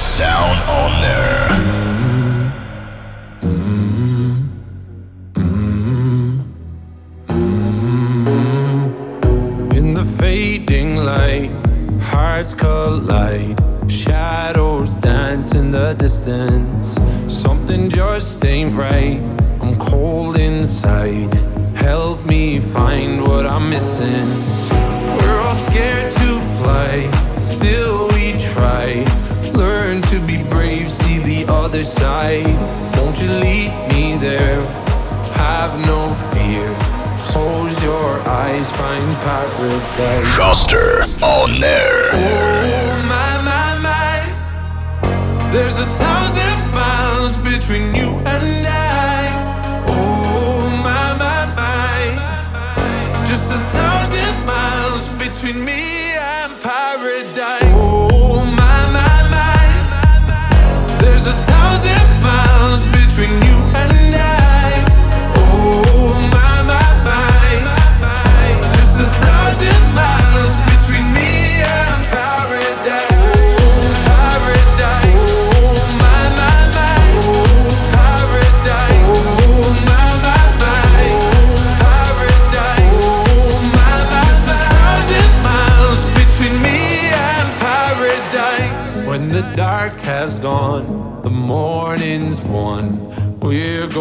sound on there. In the fading light, hearts collide. Shadows dance in the distance. Something just ain't right. I'm cold inside. Help me find what I'm missing. We're all scared other side. Won't you lead me there? Have no fear. Close your eyes, find paradise. Schuster on there. Oh my my my, there's a thousand miles between you and I. Oh my my my, just a thousand miles between me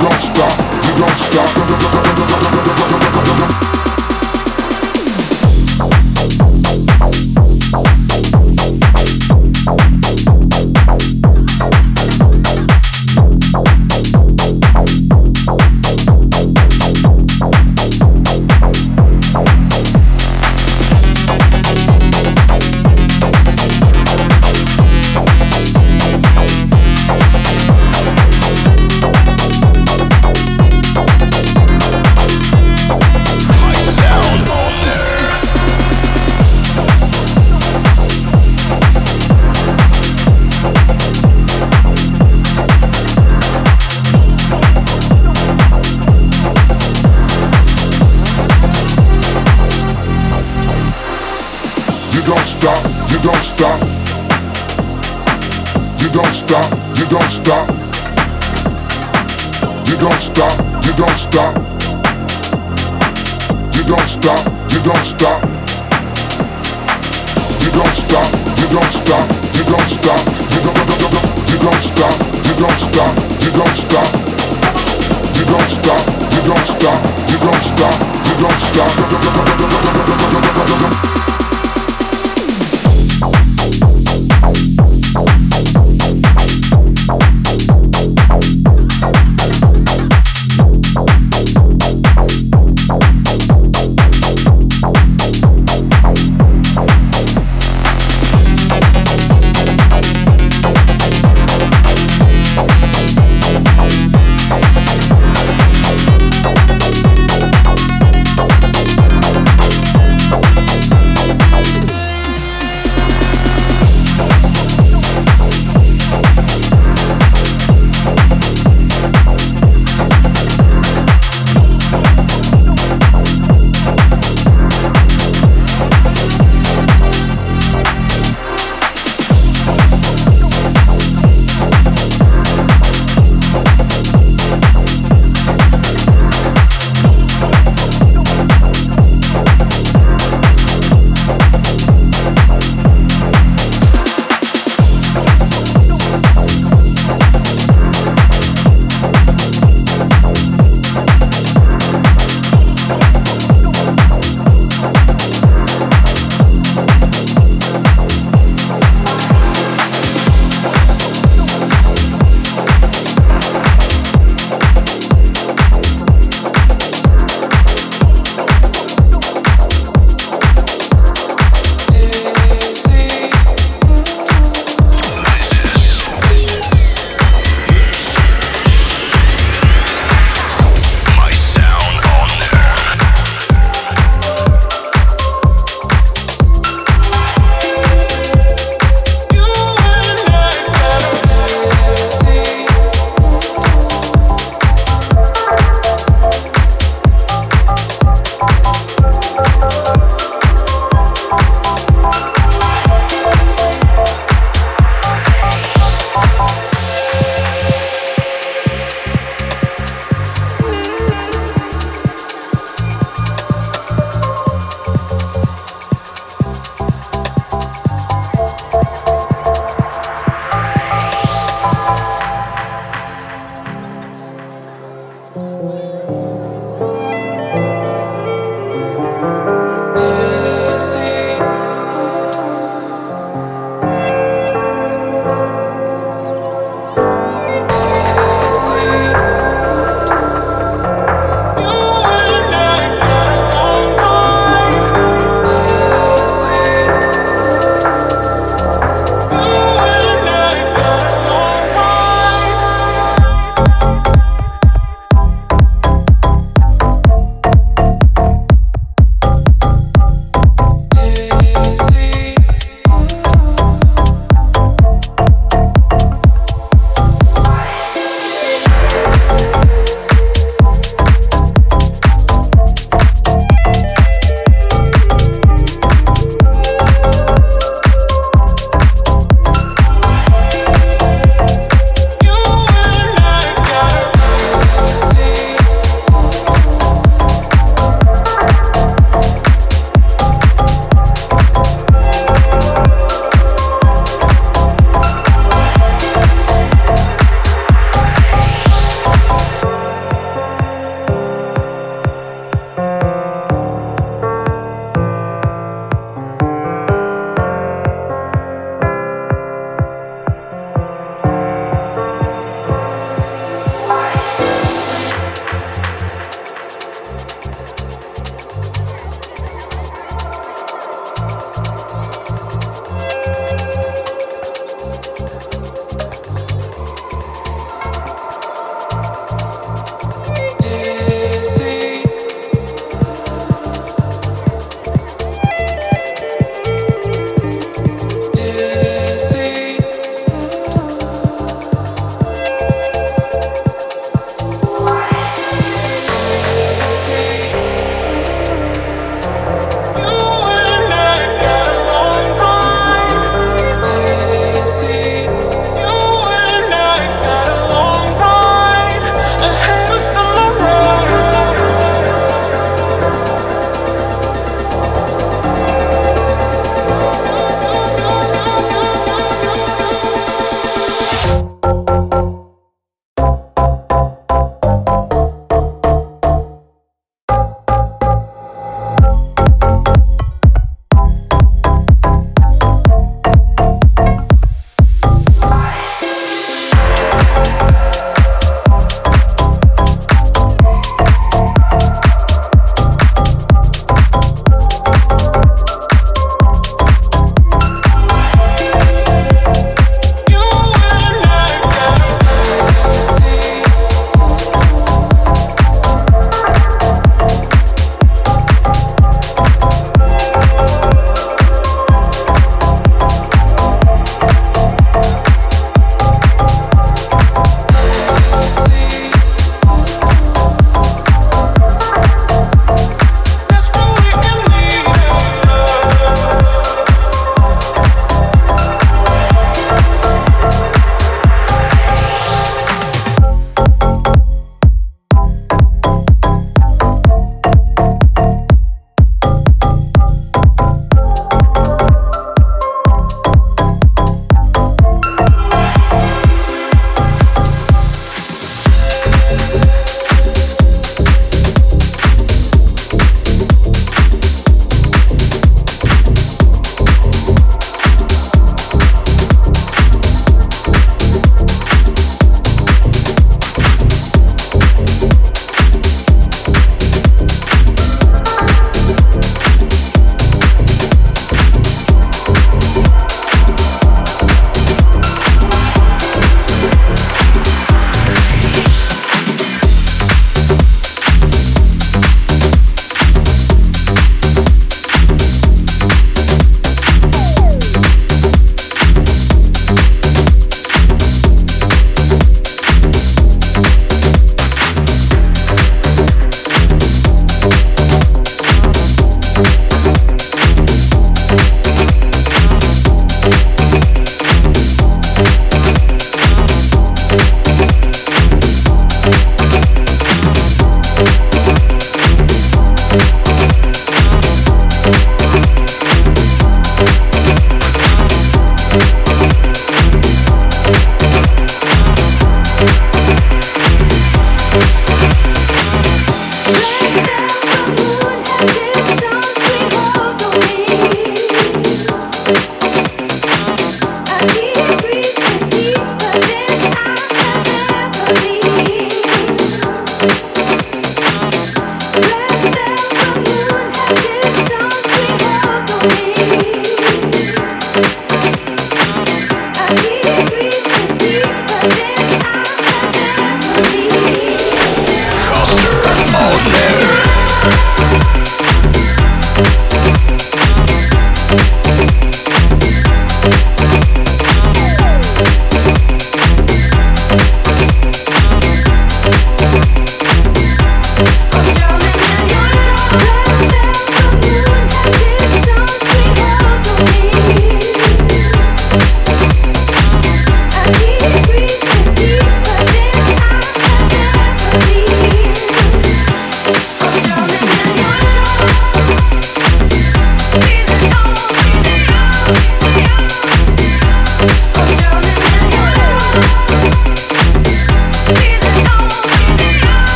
You don't stop. You don't stop, you don't stop, you don't stop, you don't stop.